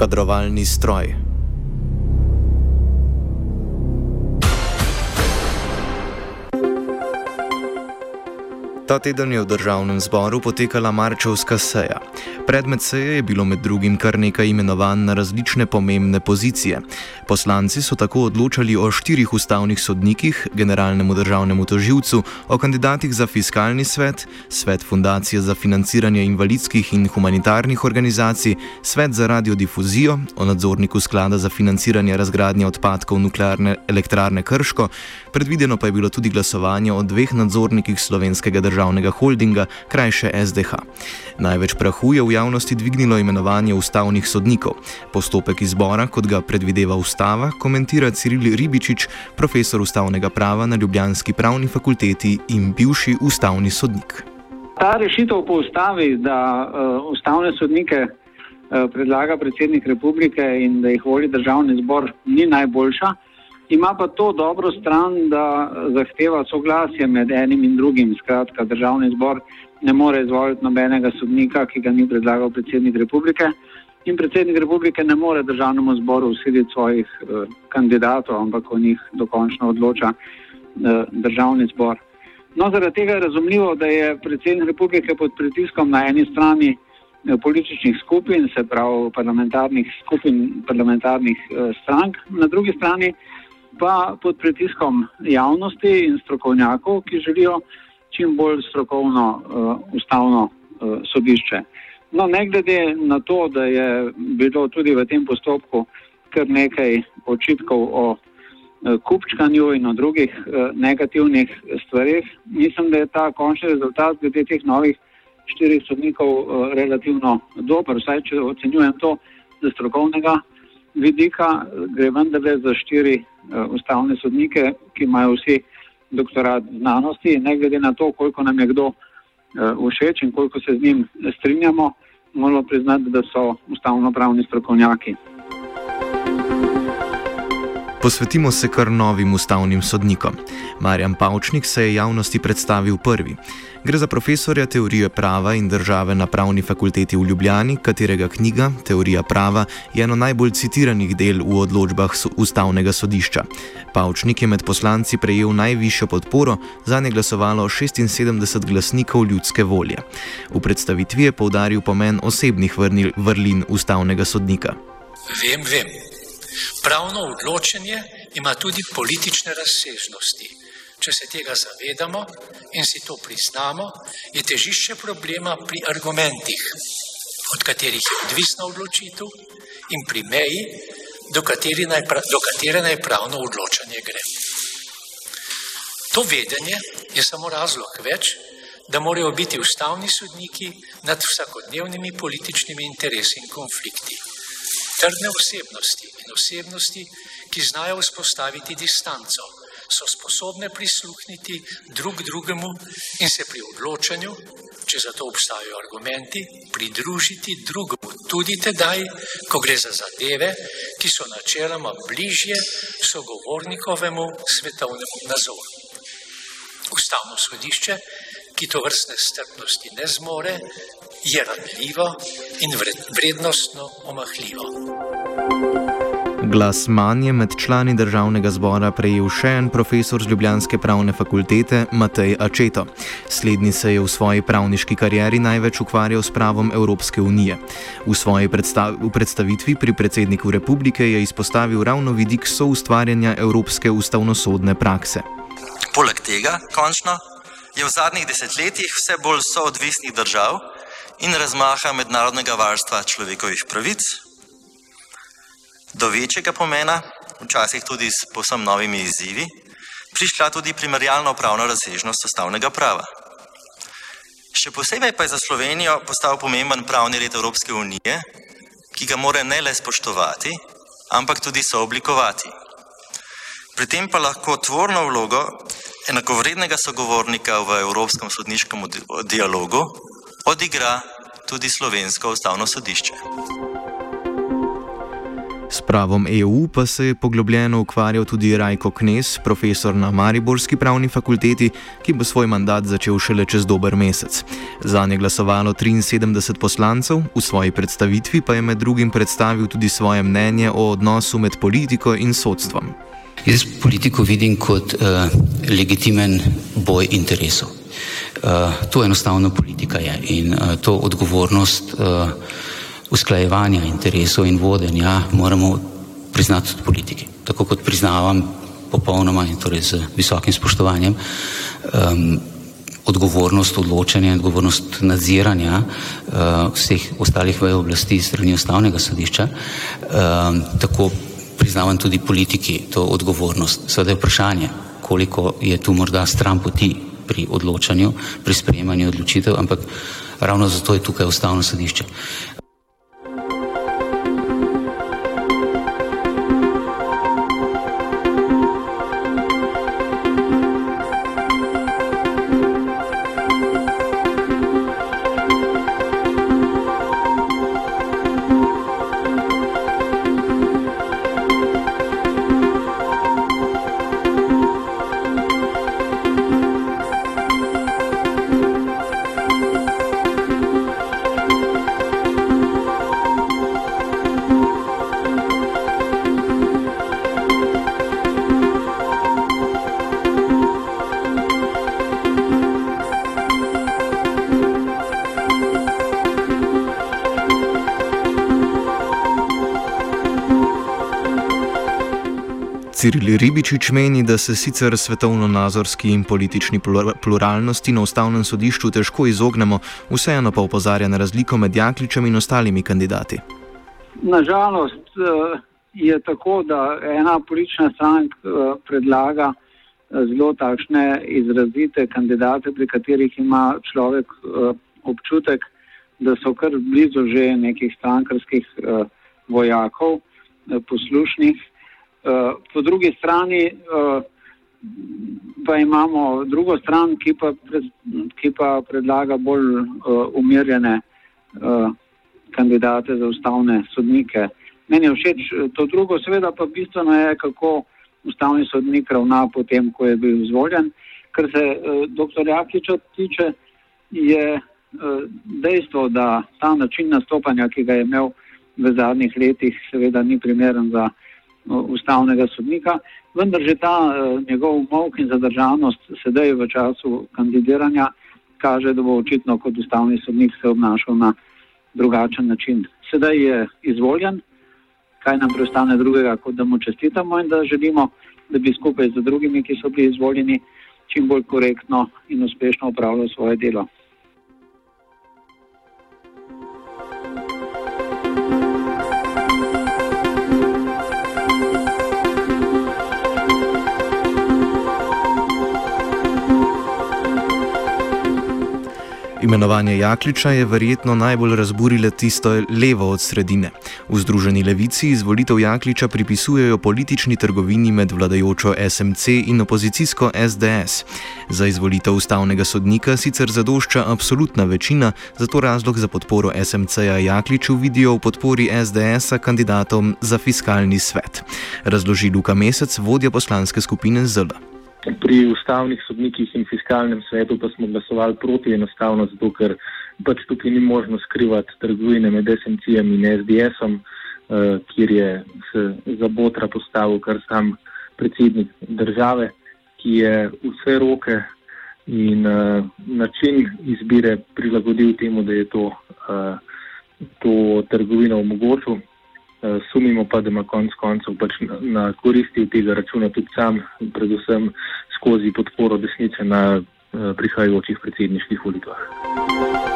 Kadrovalni stroj. Ta teden je v državnem zboru potekala marčovska seja. Predmet seje je bilo med drugim kar nekaj imenovanj na različne pomembne pozicije. Poslanci so tako odločali o štirih ustavnih sodnikih, generalnemu državnemu toživcu, o kandidatih za fiskalni svet, svet Fundacije za financiranje invalidskih in humanitarnih organizacij, svet za radiodifuzijo, o nadzorniku sklada za financiranje razgradnje odpadkov nuklearne elektrarne Krško, predvideno pa je bilo tudi glasovanje o dveh nadzornikih slovenskega državnega državnega holdinga, krajše SDH. Največ prahu je v javnosti dvignilo imenovanje ustavnih sodnikov. Postopek izbora, kot ga predvideva ustava, komentira Ciril Ribičič, profesor ustavnega prava na Ljubljanski pravni fakulteti in bivši ustavni sodnik. Ta rešitev po ustavi, da uh, ustavne sodnike uh, predlaga predsednik republike in da jih voli državni zbor, ni najboljša. Ima pa to dobro stran, da zahteva soglasje med enim in drugim. Skratka, državni zbor ne more izvoliti nobenega sodnika, ki ga ni predlagal predsednik republike. In predsednik republike ne more državnemu zboru usiliti svojih eh, kandidatov, ampak o njih dokončno odloča eh, državni zbor. No, zaradi tega je razumljivo, da je predsednik republike pod pritiskom na eni strani eh, političnih skupin, se pravi parlamentarnih skupin, parlamentarnih eh, strank, na drugi strani pa pod pritiskom javnosti in strokovnjakov, ki želijo čim bolj strokovno uh, ustavno uh, sodišče. No, ne glede na to, da je bilo tudi v tem postopku kar nekaj očitkov o uh, kupčkanju in o drugih uh, negativnih stvarih, mislim, da je ta končni rezultat glede teh novih štirih sodnikov uh, relativno dober, vsaj če ocenjujem to strokovnega vidika, gre vendarle za štiri uh, ustavne sodnike, ki imajo vsi doktorat znanosti, ne glede na to, koliko nam je kdo uh, všeč in koliko se z njim strinjamo, moramo priznati, da so ustavno-pravni strokovnjaki. Posvetimo se kar novim ustavnim sodnikom. Marjan Pavčnik se je javnosti predstavil prvi. Gre za profesorja teorije prava in države na pravni fakulteti v Ljubljani, katerega knjiga Teorija prava je eno najbolj citiranih del v odločbah ustavnega sodišča. Pavčnik je med poslanci prejel najvišjo podporo, za ne glasovalo 76 glasnikov ljudske volje. V predstavitvi je povdaril pomen osebnih vrlin ustavnega sodnika. Vem, vem. Pravno odločanje ima tudi politične razsežnosti. Če se tega zavedamo in si to priznamo, je težišče problema pri argumentih, od katerih je odvisna odločitev, in pri meji, do naj, do katere naj pravno odločanje gre. To vedenje je samo razlog več, da morajo biti ustavni sodniki nad vsakodnevnimi političnimi interesi in konflikti. Trdne osebnosti in osebnosti, ki znajo vzpostaviti distanco so sposobne prisluhniti drug drugemu in se pri odločanju, če za to obstajajo argumenti, pridružiti drugemu tudi tedaj, ko gre za zadeve, ki so načeloma bližje sogovornikovemu svetovnemu nazoru. Ustavno sodišče, ki to vrstne strpnosti ne zmore, je ranljivo in vrednostno omahljivo. Glas manje med člani državnega zbora prejel še en profesor z Ljubljanske pravne fakultete Matej Ačeto. Slednji se je v svoji pravniški karieri največ ukvarjal s pravom Evropske unije. V svoji predstav v predstavitvi pri predsedniku republike je izpostavil ravno vidik soustvarjanja evropske ustavnosodne prakse. Poleg tega, končno, je v zadnjih desetletjih vse bolj soodvisnih držav in razmaha mednarodnega varstva človekovih pravic, do večjega pomena, včasih tudi s posebno novimi izzivi, prišla tudi primerjalno pravna razsežnost ustavnega prava. Še posebej pa je za Slovenijo postal pomemben pravni red Evropske unije, ki ga mora ne le spoštovati, ampak tudi sooblikovati. Pri tem pa lahko tvorno vlogo enakovrednega sogovornika v Evropskem sodniškem dialogu odigra tudi Slovensko ustavno sodišče. S pravom EU pa se je poglobljeno ukvarjal tudi Rajko Knes, profesor na Mariborski pravni fakulteti, ki bo svoj mandat začel šele čez dober mesec. Za nje glasovalo 73 poslancev, v svoji predstavitvi pa je med drugim predstavil tudi svoje mnenje o odnosu med politiko in sodstvom. Jaz politiko vidim kot uh, legitimen boj interesov. Uh, to enostavno politika je in uh, to odgovornost. Uh, usklajevanja interesov in vodenja moramo priznati tudi politiki. Tako kot priznavam popolnoma in torej z visokim spoštovanjem um, odgovornost odločanja in odgovornost nadziranja uh, vseh ostalih vej oblasti strani ustavnega sodišča, um, tako priznavam tudi politiki to odgovornost. Seveda je vprašanje, koliko je tu morda stran poti pri odločanju, pri sprejemanju odločitev, ampak ravno zato je tukaj ustavno sodišče. Ciril Ribičič meni, da se sicer svetovno-nazorski in politični pluralnosti na ustavnem sodišču težko izognemo, vseeno pa upozarja na razliko med Jakličem in ostalimi kandidati. Nažalost eh, je tako, da ena politična stranka eh, predlaga eh, zelo takšne izrazite kandidate, pri katerih ima človek občutek, da so kar blizu že nekih strankarskih vojakov, poslušnih. Eh, po drugi strani uh, pa imamo drugo stran, ki pa, pred, ki pa predlaga bolj uh, umirjene uh, kandidate za ustavne sodnike. Meni je všeč to drugo, seveda pa bistveno je, kako ustavni sodnik ravna potem, ko je bil izvoljen. Kar se uh, dr. Jakiča tiče, je uh, dejstvo, da ta način nastopanja, ki ga je imel v zadnjih letih, seveda ni primeren za ustavnega sodnika, vendar že ta uh, njegov mok in zadržanost sedaj v času kandidiranja kaže, da bo očitno kot ustavni sodnik se obnašal na drugačen način. Sedaj je izvoljen, kaj nam preostane drugega, kot da mu čestitamo in da želimo, da bi skupaj z drugimi, ki so bili izvoljeni, čim bolj korektno in uspešno upravljal svoje delo. Imenovanje Jakliča je verjetno najbolj razburile tisto levo od sredine. V Združeni levici izvolitev Jakliča pripisujejo politični trgovini med vladajočo SMC in opozicijsko SDS. Za izvolitev ustavnega sodnika sicer zadošča absolutna večina, zato razlog za podporo SMC-ja Jakliču vidijo v podpori SDS-a kandidatom za fiskalni svet. Razloži Luka Mesec, vodja poslanske skupine ZL. Pri ustavnih sodnikih in fiskalnem svetu pa smo glasovali proti enostavno, zato ker pač tukaj ni možno skrivati trgovine med SMC-jem in SDS-om. kjer je se za botra postavil kar sam predsednik države, ki je vse roke in uh, način izbire prilagodil temu, da je to, uh, to trgovino omogočil. Uh, sumimo pa, da ima konec koncev pač na, na koristi tega računa tudi sam, predvsem skozi podporo desnice na uh, prihajajočih predsedniških volitvah.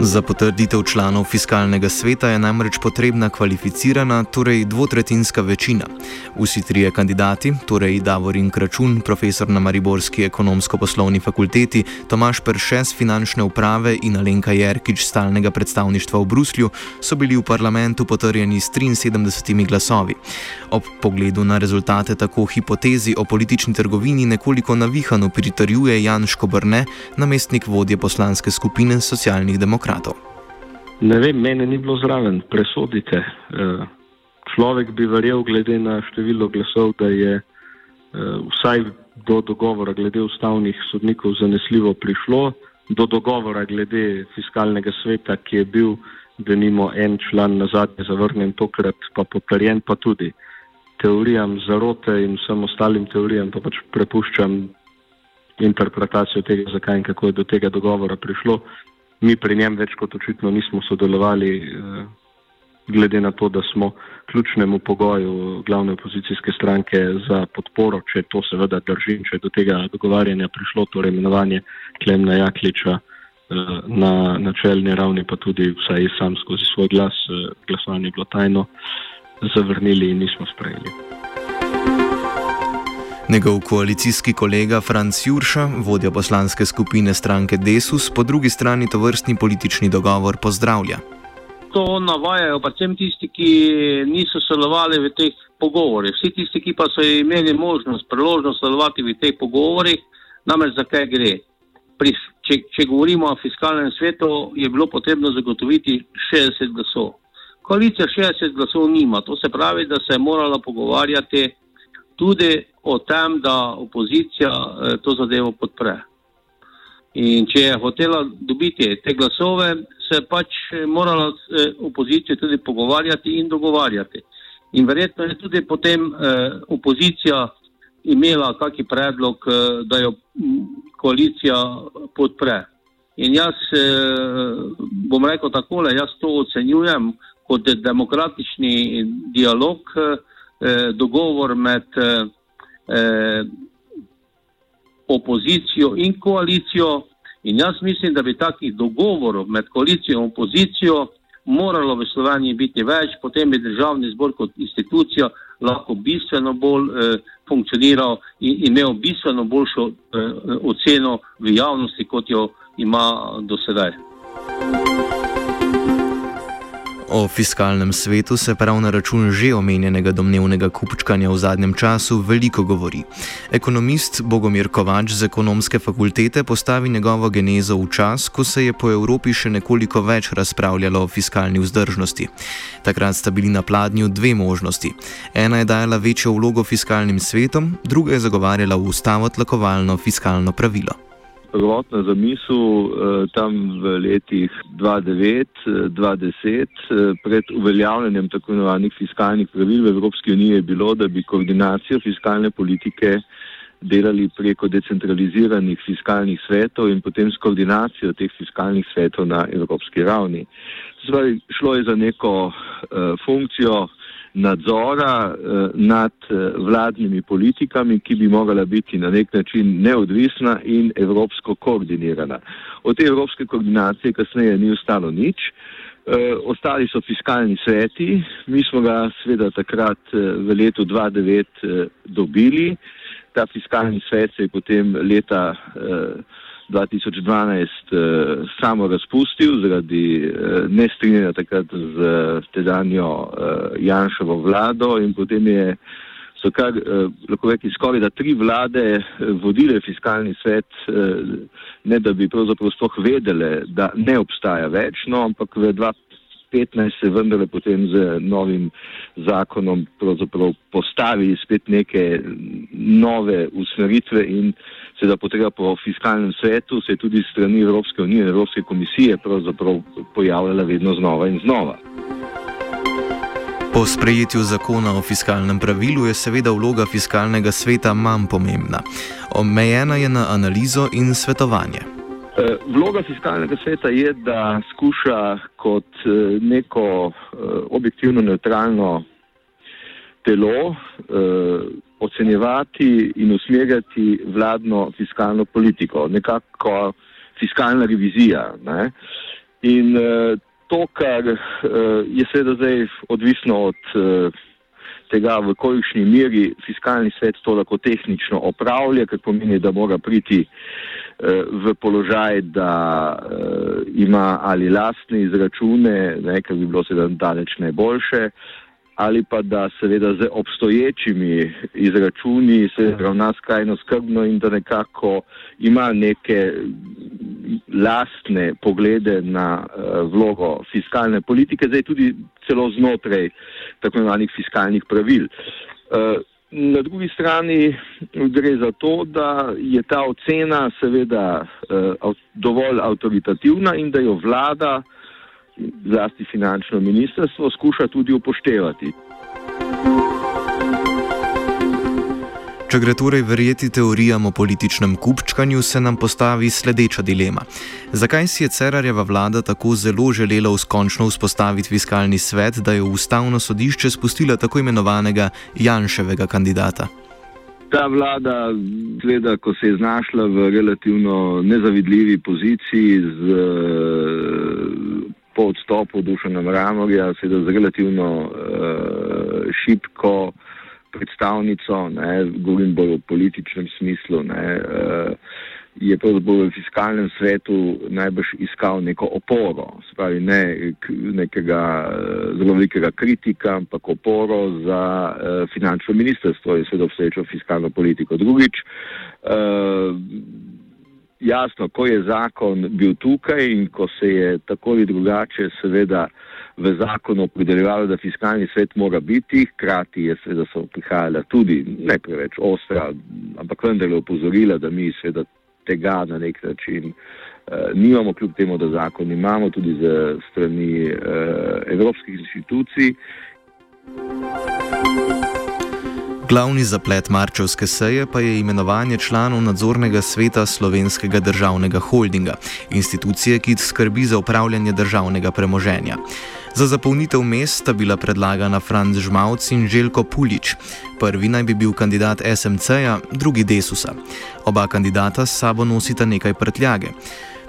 Za potrditev članov fiskalnega sveta je namreč potrebna kvalificirana, torej dvotretinska večina. Vsi trije kandidati, torej Davorin Kračun, profesor na Mariborski ekonomsko-poslovni fakulteti, Tomaš Peršes finančne uprave in Alenka Jerkič stalnega predstavništva v Bruslju, so bili v parlamentu potrjeni s 73 glasovi. Ob pogledu na rezultate tako hipotezi o politični trgovini nekoliko navihano pritrjuje Jan Škobrne, namestnik vodje poslanske skupine socialnih demokratov demokratov? Ne vem, mene ni bilo zraven, presodite. Eh, človek bi verjel, glede na število glasov, da je eh, vsaj do dogovora glede ustavnih sodnikov zanesljivo prišlo, do dogovora glede fiskalnega sveta, ki je bil, da nimo en član na zadnje zavrnjen, tokrat pa potrjen, pa tudi teorijam zarote in vsem ostalim teorijam pa pač prepuščam interpretacijo tega, zakaj in kako je do tega dogovora prišlo mi pri njem več kot očitno nismo sodelovali, eh, glede na to, da smo ključnemu pogoju glavne opozicijske stranke za podporo, če to seveda drži in če je do tega dogovarjanja prišlo, torej imenovanje Klemna Jakliča eh, na načelni ravni, pa tudi vsaj sam skozi svoj glas, eh, glasovanje je bilo tajno, zavrnili in nismo sprejeli. Njegov koalicijski kolega Franz Jurša, vodja poslanske skupine stranke Desus, po drugi strani to vrstni politični dogovor pozdravlja. To navajajo predvsem tisti, ki niso sodelovali v teh pogovorih. Vsi tisti, ki pa so imeli možnost, priložnost sodelovati v teh pogovorih, namreč zakaj gre. Pri, če, če govorimo o fiskalnem svetu, je bilo potrebno zagotoviti 60 glasov. Koalicija 60 glasov nima, to se pravi, da se je morala pogovarjati tudi o tem, da opozicija eh, to zadevo podpre. In če je hotela dobiti te glasove, se je pač eh, morala eh, opozicija tudi pogovarjati in dogovarjati. In verjetno je tudi potem opozicija imela kakšen predlog, da jo koalicija podpre. In jaz bom rekel takole, jaz to ocenjujem kot demokratični dialog. Dogovor med eh, opozicijo in koalicijo. In jaz mislim, da bi takih dogovorov med koalicijo in opozicijo moralo v Sloveniji biti več, potem bi državni zbor kot institucija lahko bistveno bolj eh, funkcioniral in imel bistveno boljšo eh, oceno v javnosti, kot jo ima do sedaj. O fiskalnem svetu se prav na račun že omenjenega domnevnega kupčkanja v zadnjem času veliko govori. Ekonomist Bogomir Kovač z ekonomske fakultete postavi njegovo genezo v čas, ko se je po Evropi še nekoliko več razpravljalo o fiskalni vzdržnosti. Takrat sta bili na pladnju dve možnosti. Ena je dajala večjo vlogo fiskalnim svetom, druga je zagovarjala ustavo tlakovalno fiskalno pravilo prvotna zamisel eh, tam v letih 2009-2010, eh, pred uveljavljanjem tako imenovanih fiskalnih pravil v Evropski uniji, je bilo, da bi koordinacijo fiskalne politike delali preko decentraliziranih fiskalnih svetov in potem s koordinacijo teh fiskalnih svetov na evropski ravni. Zdaj, šlo je za neko uh, funkcijo, nadzora eh, nad eh, vladnimi politikami, ki bi morala biti na nek način neodvisna in evropsko koordinirana. Od te evropske koordinacije kasneje ni ostalo nič. Eh, ostali so fiskalni sveti, mi smo ga sveda takrat v letu 2009 dobili. Ta fiskalni svet se je potem leta 2012 eh, samo razpustil zaradi eh, nestrinjanja takrat z tedanjo eh, Janšovo vlado in potem je so kar, eh, lahko reki, skoraj da tri vlade eh, vodile fiskalni svet, eh, ne da bi pravzaprav sploh vedele, da ne obstaja več, no, ampak v 2015 se vendarle potem z novim zakonom pravzaprav postavi spet neke nove usmeritve in seveda potreba po fiskalnem svetu se je tudi strani Evropske unije in Evropske komisije pravzaprav pojavljala vedno znova in znova. Po sprejetju zakona o fiskalnem pravilu je seveda vloga fiskalnega sveta manj pomembna. Omejena je na analizo in svetovanje. E, vloga fiskalnega sveta je, da skuša kot e, neko e, objektivno neutralno telo ocenjevati in usmerjati vladno fiskalno politiko, nekako fiskalna revizija. Ne? In to, kar uh, je seveda zdaj odvisno od uh, tega, v kolikšni meri fiskalni svet to lahko tehnično opravlja, kar pomeni, da mora priti uh, v položaj, da uh, ima ali lastne izračune, ne, kar bi bilo seveda daleč najboljše, uh, ali pa da seveda z obstoječimi izračuni se ravna skrajno skrbno in da nekako ima neke lastne poglede na uh, vlogo fiskalne politike, zdaj tudi celo znotraj tako imenovanih fiskalnih pravil. Uh, Na drugi strani gre za to, da je ta ocena seveda uh, dovolj avtoritativna in da jo vlada uh, zlasti finančno ministrstvo, skuša tudi upoštevati. Če gre torej verjeti teorijam o političnem kupčkanju, se nam postavi sledeča dilema. Zakaj si je Cerarjeva vlada tako zelo želela uskončno vzpostaviti fiskalni svet, da je v ustavno sodišče spustila tako imenovanega Janševega kandidata? Ta vlada, gleda, ko se je znašla v relativno nezavidljivi poziciji z po odstopu Dušana Mramorja, seveda z relativno uh, šipko predstavnico, ne, govorim bolj v političnem smislu, ne, uh, je pravzaprav v fiskalnem svetu najbrž iskal neko oporo, spravi ne nekega uh, zelo velikega kritika, ampak oporo za uh, finančno ministrstvo in seveda obstoječo fiskalno politiko. Drugič, uh, jasno, ko je zakon bil tukaj in ko se je tako ali drugače seveda v zakonu opredeljevalo, da fiskalni svet mora biti, hkrati je seveda so prihajala tudi ne preveč ostra, ampak vendarle opozorila, da mi seveda tega na nek način uh, nimamo, kljub temu, da zakon imamo tudi ze strani uh, evropskih inštitucij. Glavni zaplet marčevske seje pa je imenovanje članov nadzornega sveta slovenskega državnega holdinga, institucije, ki skrbi za upravljanje državnega premoženja. Za zapolnitev mest sta bila predlagana Franz Žmavc in Željko Pulič. Prvi naj bi bil kandidat SMC-ja, drugi Desusa. Oba kandidata s sabo nosita nekaj prtljage.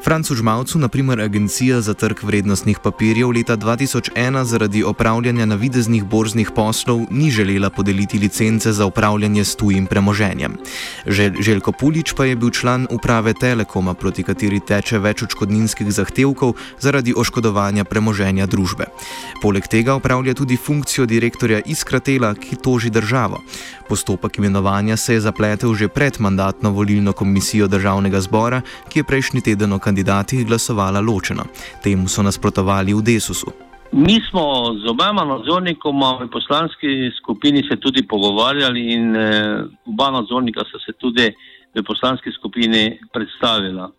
Francu Žmavcu, naprimer Agencija za trg vrednostnih papirjev leta 2001 zaradi opravljanja navideznih borznih poslov ni želela podeliti licence za upravljanje s tujim premoženjem. Žel Željko Pulič pa je bil član uprave Telekoma, proti kateri teče več očkodninskih zahtevkov zaradi oškodovanja premoženja družbe. Poleg tega upravlja tudi funkcijo direktorja Iskratela, ki toži državo. Postopek imenovanja se je zapletel že pred mandatno volilno komisijo državnega zbora, ki je prejšnji teden o kandidatih glasovala ločeno. Temu so nasprotovali v Desusu. Mi smo z obema nadzornikoma v poslanski skupini se tudi pogovarjali in e, oba nadzornika sta se tudi v poslanski skupini predstavila.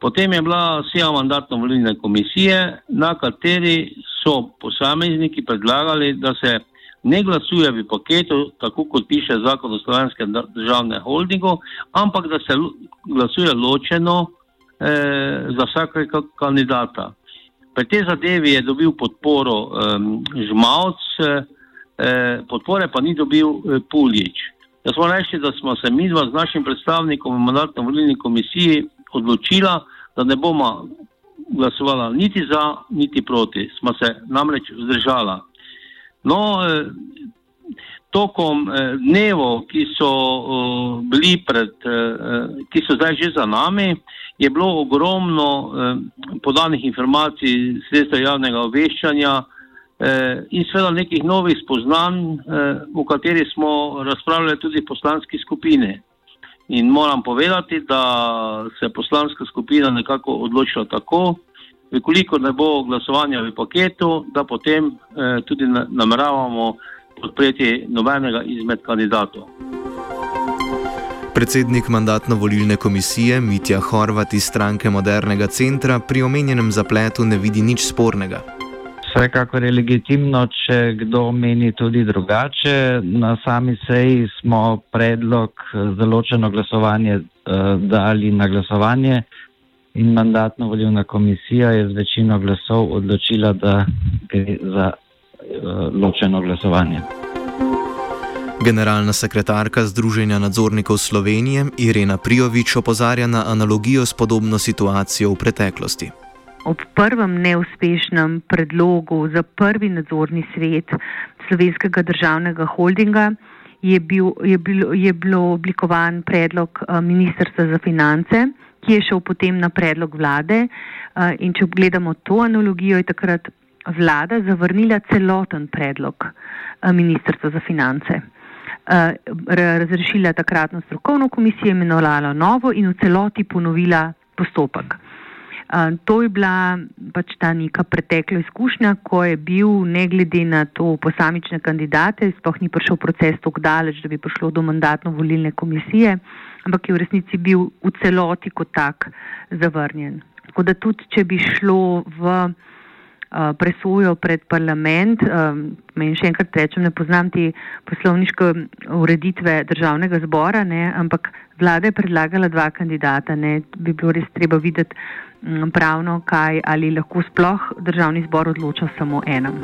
Potem je bila sija mandatno-volilne komisije, na kateri so posamezniki predlagali, da se ne glasuje v paketu, tako kot piše zakon o slovenskem državnem holdingu, ampak da se glasuje ločeno eh, za vsakega kandidata. Pri tej zadevi je dobil podporo eh, Žmavc, eh, podpore pa ni dobil eh, Puljič. Jaz smo rekli, da smo se mi dva z našim predstavnikom v mandatno-volilni komisiji odločila, da ne bomo glasovala niti za, niti proti. Smo se namreč vzdržala. No, eh, tokom eh, dnevov, ki so eh, bili pred, ki so zdaj že za nami, je bilo ogromno podanih informacij sredstva javnega obveščanja in seveda nekih novih spoznanj, v kateri smo razpravljali tudi poslanski skupine. In moram povedati, da se poslanska skupina nekako odločila tako, Vkolikor ne bo glasovanja v paketu, da potem eh, tudi nameravamo podpreti nobenega izmed kandidatov. Predsednik mandatno-volilne komisije Mitja Horvat iz stranke Modernega centra pri omenjenem zapletu ne vidi nič spornega. Vsekakor je legitimno, če kdo meni tudi drugače. Na sami seji smo predlog za ločeno glasovanje uh, dali na glasovanje in mandatno-volilna komisija je z večino glasov odločila, da gre za ločeno glasovanje. Generalna sekretarka Združenja nadzornikov Slovenije Irena Prijovič opozarja na analogijo s podobno situacijo v preteklosti. Ob prvem neuspešnem predlogu za prvi nadzorni svet slovenskega državnega holdinga je, bil, je, bil, je bilo oblikovan predlog eh, Ministrstva za finance, ki je šel potem na predlog vlade. Eh, in če gledamo to analogijo, je takrat vlada zavrnila celoten predlog eh, Ministrstva za finance. Razrešila takratno strokovno komisijo, imenovala novo in v celoti ponovila postopek. To je bila pač ta neka pretekla izkušnja, ko je bil, ne glede na to posamične kandidate, sploh ni prišel proces tako daleč, da bi prišlo do mandatno-volilne komisije, ampak je v resnici bil v celoti kot tak zavrnjen. Tako da tudi, če bi šlo v presojo pred parlament, meni še enkrat rečem, ne poznam te poslovniške ureditve državnega zbora, ne, ampak vlada je predlagala dva kandidata, ne, bi bilo res treba videti, Mm, pravno, kaj ali lahko sploh državni zbor odloča samo enem.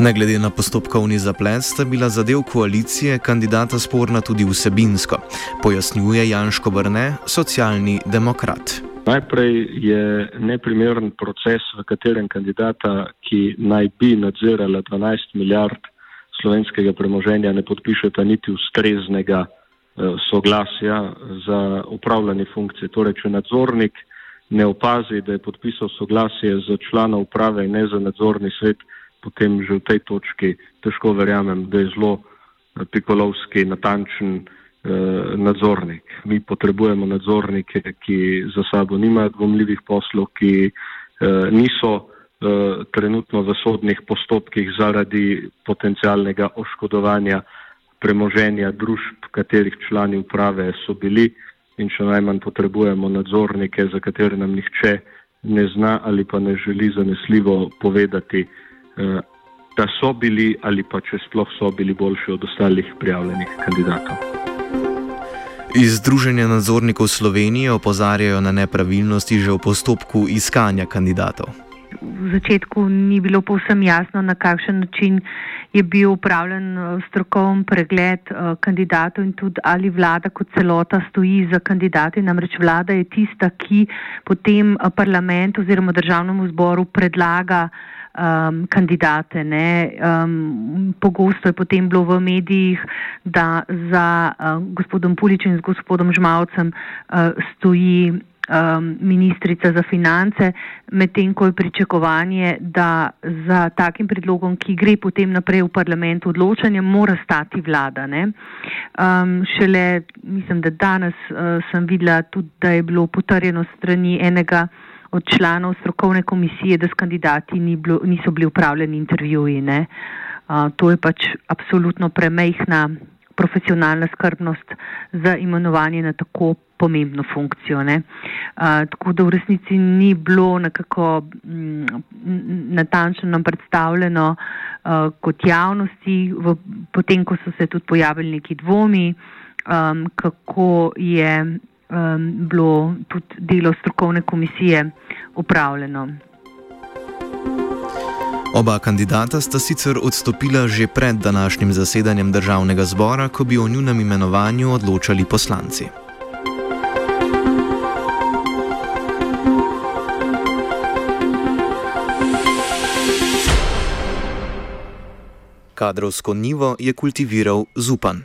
Ne glede na postopkovni zaplet, sta bila zadev koalicije kandidata sporna tudi vsebinsko, pojasnjuje Janško Brne, socialni demokrat. Najprej je neprimeren proces, v katerem kandidata, ki naj bi nadzirala 12 milijard slovenskega premoženja, ne podpišeta niti ustreznega eh, soglasja za upravljanje funkcije. Torej, če nadzornik ne opazi, da je podpisal soglasje za člana uprave in ne za nadzorni svet, potem že v tej točki težko verjamem, da je zelo eh, pikolovski, natančen nadzornik. Mi potrebujemo nadzornike, ki za sabo nimajo dvomljivih poslov, ki eh, niso eh, trenutno v sodnih postopkih zaradi potencialnega oškodovanja premoženja družb, katerih člani uprave so bili in še najmanj potrebujemo nadzornike, za katere nam nihče ne zna ali pa ne želi zanesljivo povedati, eh, da so bili ali pa če sploh so bili boljši od ostalih prijavljenih kandidatov. Iz Združenja nadzornikov Slovenije opozarjajo na nepravilnosti že v postopku iskanja kandidatov. V začetku ni bilo povsem jasno, na kakšen način je bil upravljen eh, strokovni pregled eh, kandidatov in tudi ali vlada kot celota stoji za kandidati. Namreč vlada je tista, ki potem eh, parlament oziroma državnemu zboru predlaga um, kandidate. Um, pogosto je potem bilo v medijih, da za uh, gospodom Puličem in gospodom Žmavcem uh, stoji um, ministrica za finance, medtem ko je pričakovanje, da za takim predlogom, ki gre potem naprej v parlamentu odločanje, mora stati vlada. Um, šele, mislim, da danes uh, sem videla tudi, da je bilo potrjeno strani enega od članov strokovne komisije, da s kandidati ni bilo, niso bili upravljeni intervjuji. Uh, to je pač absolutno premehna profesionalna skrbnost za imenovanje na tako pomembno funkcijo. Uh, tako da v resnici ni bilo nekako m, mm, natančno nam predstavljeno uh, kot javnosti, v, potem ko so se tudi pojavili neki dvomi, um, kako je um, bilo tudi delo strokovne komisije upravljeno. Oba kandidata sta sicer odstopila že pred današnjim zasedanjem državnega zbora, ko bi o njunem imenovanju odločali poslanci. Kadrovsko nivo je kultiviral Zupan.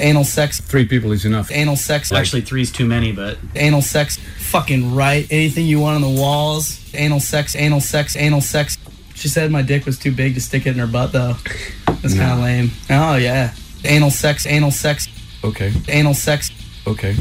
Anal sex. Three people is enough. Anal sex. Actually, three's too many, but. Anal sex. Fucking right. Anything you want on the walls. Anal sex. Anal sex. Anal sex. She said my dick was too big to stick it in her butt, though. That's No. kind of lame. Oh yeah. Anal sex. Anal sex. Okay. Anal sex. Okay.